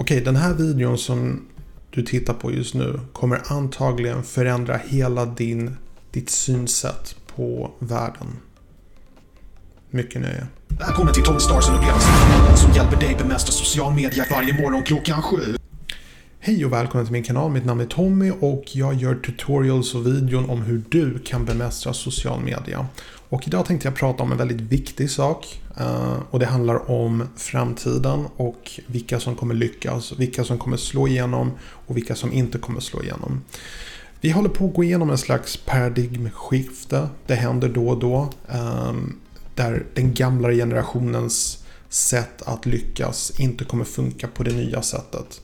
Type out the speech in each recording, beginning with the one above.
Okej, den här videon som du tittar på just nu kommer antagligen förändra hela din, ditt synsätt på världen. Mycket nöje. Välkommen till Tommy Stars upplevelsen som hjälper dig bemästra social media varje morgon klockan sju. Hej och välkommen till min kanal. Mitt namn är Tommy och jag gör tutorials och videon om hur du kan bemästra social media. Och idag tänkte jag prata om en väldigt viktig sak. Eh, och det handlar om framtiden och vilka som kommer lyckas, vilka som kommer slå igenom och vilka som inte kommer slå igenom. Vi håller på att gå igenom en slags paradigmskifte. Det händer då och då. Ehm, där den gamla generationens sätt att lyckas inte kommer funka på det nya sättet.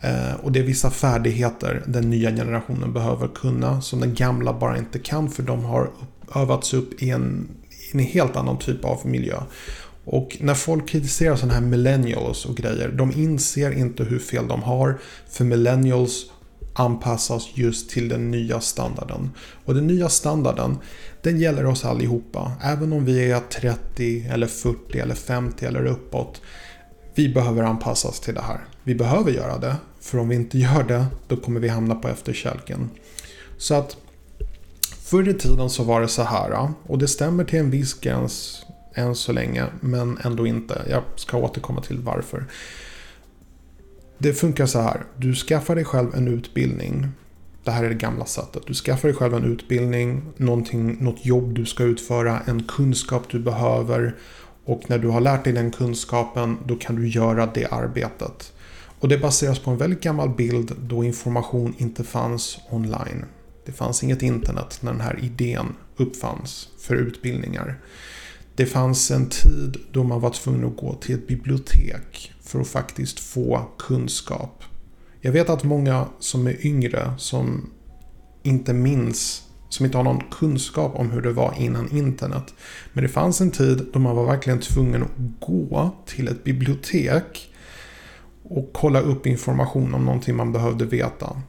Eh, och det är vissa färdigheter den nya generationen behöver kunna som den gamla bara inte kan för de har upp- övats upp i en, i en helt annan typ av miljö. Och när folk kritiserar sådana här millennials och grejer, de inser inte hur fel de har. För millennials anpassas just till den nya standarden. Och den nya standarden, den gäller oss allihopa. Även om vi är 30 eller 40 eller 50 eller uppåt. Vi behöver anpassas till det här. Vi behöver göra det. För om vi inte gör det, då kommer vi hamna på efterkälken. Så att förr i tiden så var det så här. Och det stämmer till en viss gräns än så länge. Men ändå inte. Jag ska återkomma till varför. Det funkar så här. Du skaffar dig själv en utbildning. Det här är det gamla sättet. Du skaffar dig själv en utbildning, något jobb du ska utföra, en kunskap du behöver. Och när du har lärt dig den kunskapen, då kan du göra det arbetet. Och det baseras på en väldigt gammal bild då information inte fanns online. Det fanns inget internet när den här idén uppfanns för utbildningar. Det fanns en tid då man var tvungen att gå till ett bibliotek för att faktiskt få kunskap. Jag vet att många som är yngre som inte minns, som inte har någon kunskap om hur det var innan internet. Men det fanns en tid då man var verkligen tvungen att gå till ett bibliotek och kolla upp information om någonting man behövde veta.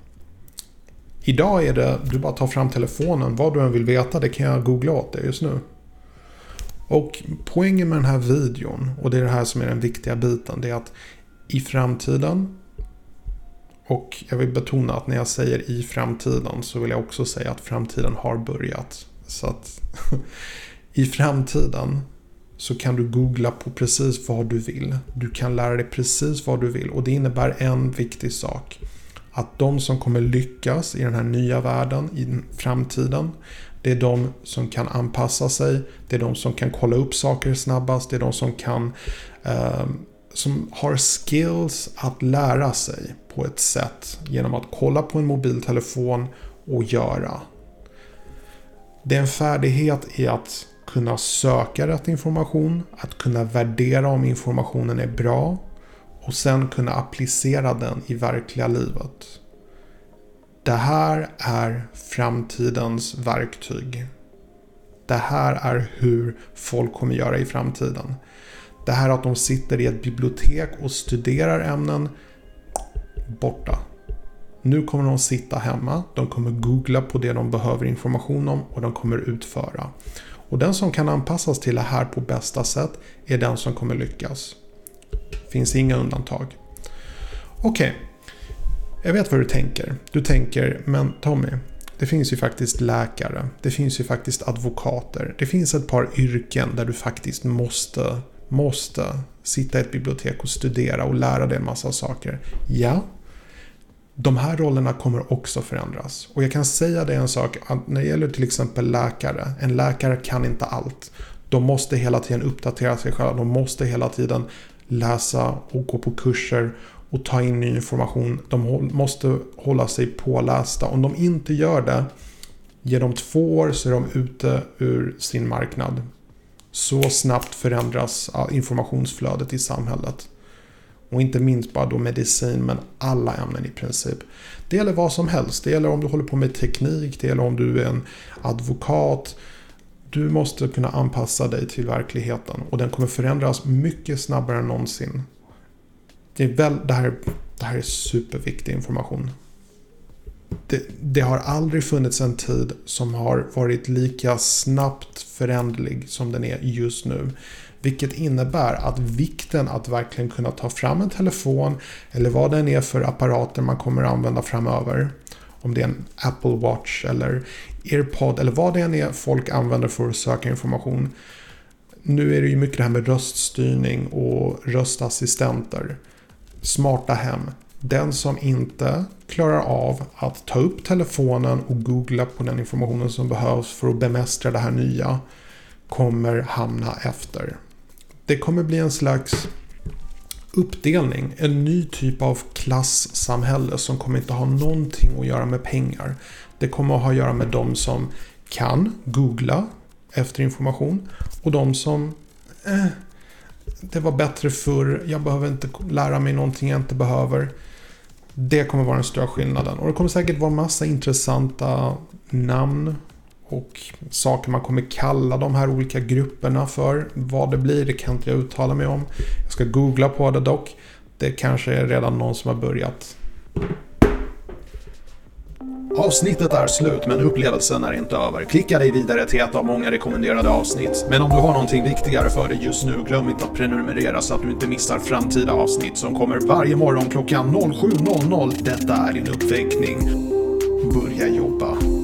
Idag är det, du bara tar fram telefonen, vad du än vill veta, det kan jag googla åt dig just nu. Och poängen med den här videon, och det är det här som är den viktiga biten, det är att i framtiden, och jag vill betona att när jag säger i framtiden så vill jag också säga att framtiden har börjat. Så att i framtiden så kan du googla på precis vad du vill. Du kan lära dig precis vad du vill och det innebär en viktig sak. Att de som kommer lyckas i den här nya världen, i framtiden, det är de som kan anpassa sig, det är de som kan kolla upp saker snabbast, det är de som kan eh, som har skills att lära sig på ett sätt genom att kolla på en mobiltelefon och göra. Det är en färdighet i att kunna söka rätt information, att kunna värdera om informationen är bra och sen kunna applicera den i verkliga livet. Det här är framtidens verktyg. Det här är hur folk kommer göra i framtiden. Det här att de sitter i ett bibliotek och studerar ämnen, borta. Nu kommer de sitta hemma, de kommer googla på det de behöver information om och de kommer utföra. Och den som kan anpassas till det här på bästa sätt är den som kommer lyckas. Finns inga undantag. Okej, jag vet vad du tänker. Du tänker, men Tommy, det finns ju faktiskt läkare. Det finns ju faktiskt advokater. Det finns ett par yrken där du faktiskt måste, måste sitta i ett bibliotek och studera och lära dig en massa saker. Ja, de här rollerna kommer också förändras. Och jag kan säga dig en sak, att när det gäller till exempel läkare. En läkare kan inte allt. De måste hela tiden uppdatera sig själva. De måste hela tiden läsa och gå på kurser och ta in ny information. De måste hålla sig pålästa. Om de inte gör det, ger dem två år så är de ute ur sin marknad. Så snabbt förändras informationsflödet i samhället. Och inte minst bara då medicin, men alla ämnen i princip. Det gäller vad som helst. Det gäller om du håller på med teknik, det gäller om du är en advokat. Du måste kunna anpassa dig till verkligheten och den kommer förändras mycket snabbare än någonsin. Det, är väl, det, här, det här är superviktig information. Det, det har aldrig funnits en tid som har varit lika snabbt förändlig som den är just nu. Vilket innebär att vikten att verkligen kunna ta fram en telefon eller vad den är för apparater man kommer använda framöver. Om det är en Apple Watch eller AirPod eller vad det än är folk använder för att söka information. Nu är det ju mycket det här med röststyrning och röstassistenter. Smarta hem. Den som inte klarar av att ta upp telefonen och googla på den informationen som behövs för att bemästra det här nya kommer hamna efter. Det kommer bli en slags uppdelning. En ny typ av klassamhälle som kommer inte ha någonting att göra med pengar. Det kommer att ha att göra med de som kan googla efter information och de som eh, det var bättre förr, jag behöver inte lära mig någonting jag inte behöver. Det kommer vara den stora skillnaden. Och det kommer säkert vara massa intressanta namn och saker man kommer kalla de här olika grupperna för. Vad det blir, det kan inte jag uttala mig om. Jag ska googla på det dock. Det kanske är redan någon som har börjat. Avsnittet är slut men upplevelsen är inte över. Klicka dig vidare till ett av många rekommenderade avsnitt. Men om du har någonting viktigare för dig just nu, glöm inte att prenumerera så att du inte missar framtida avsnitt som kommer varje morgon klockan 07.00. Detta är din uppväckning. Börja jobba.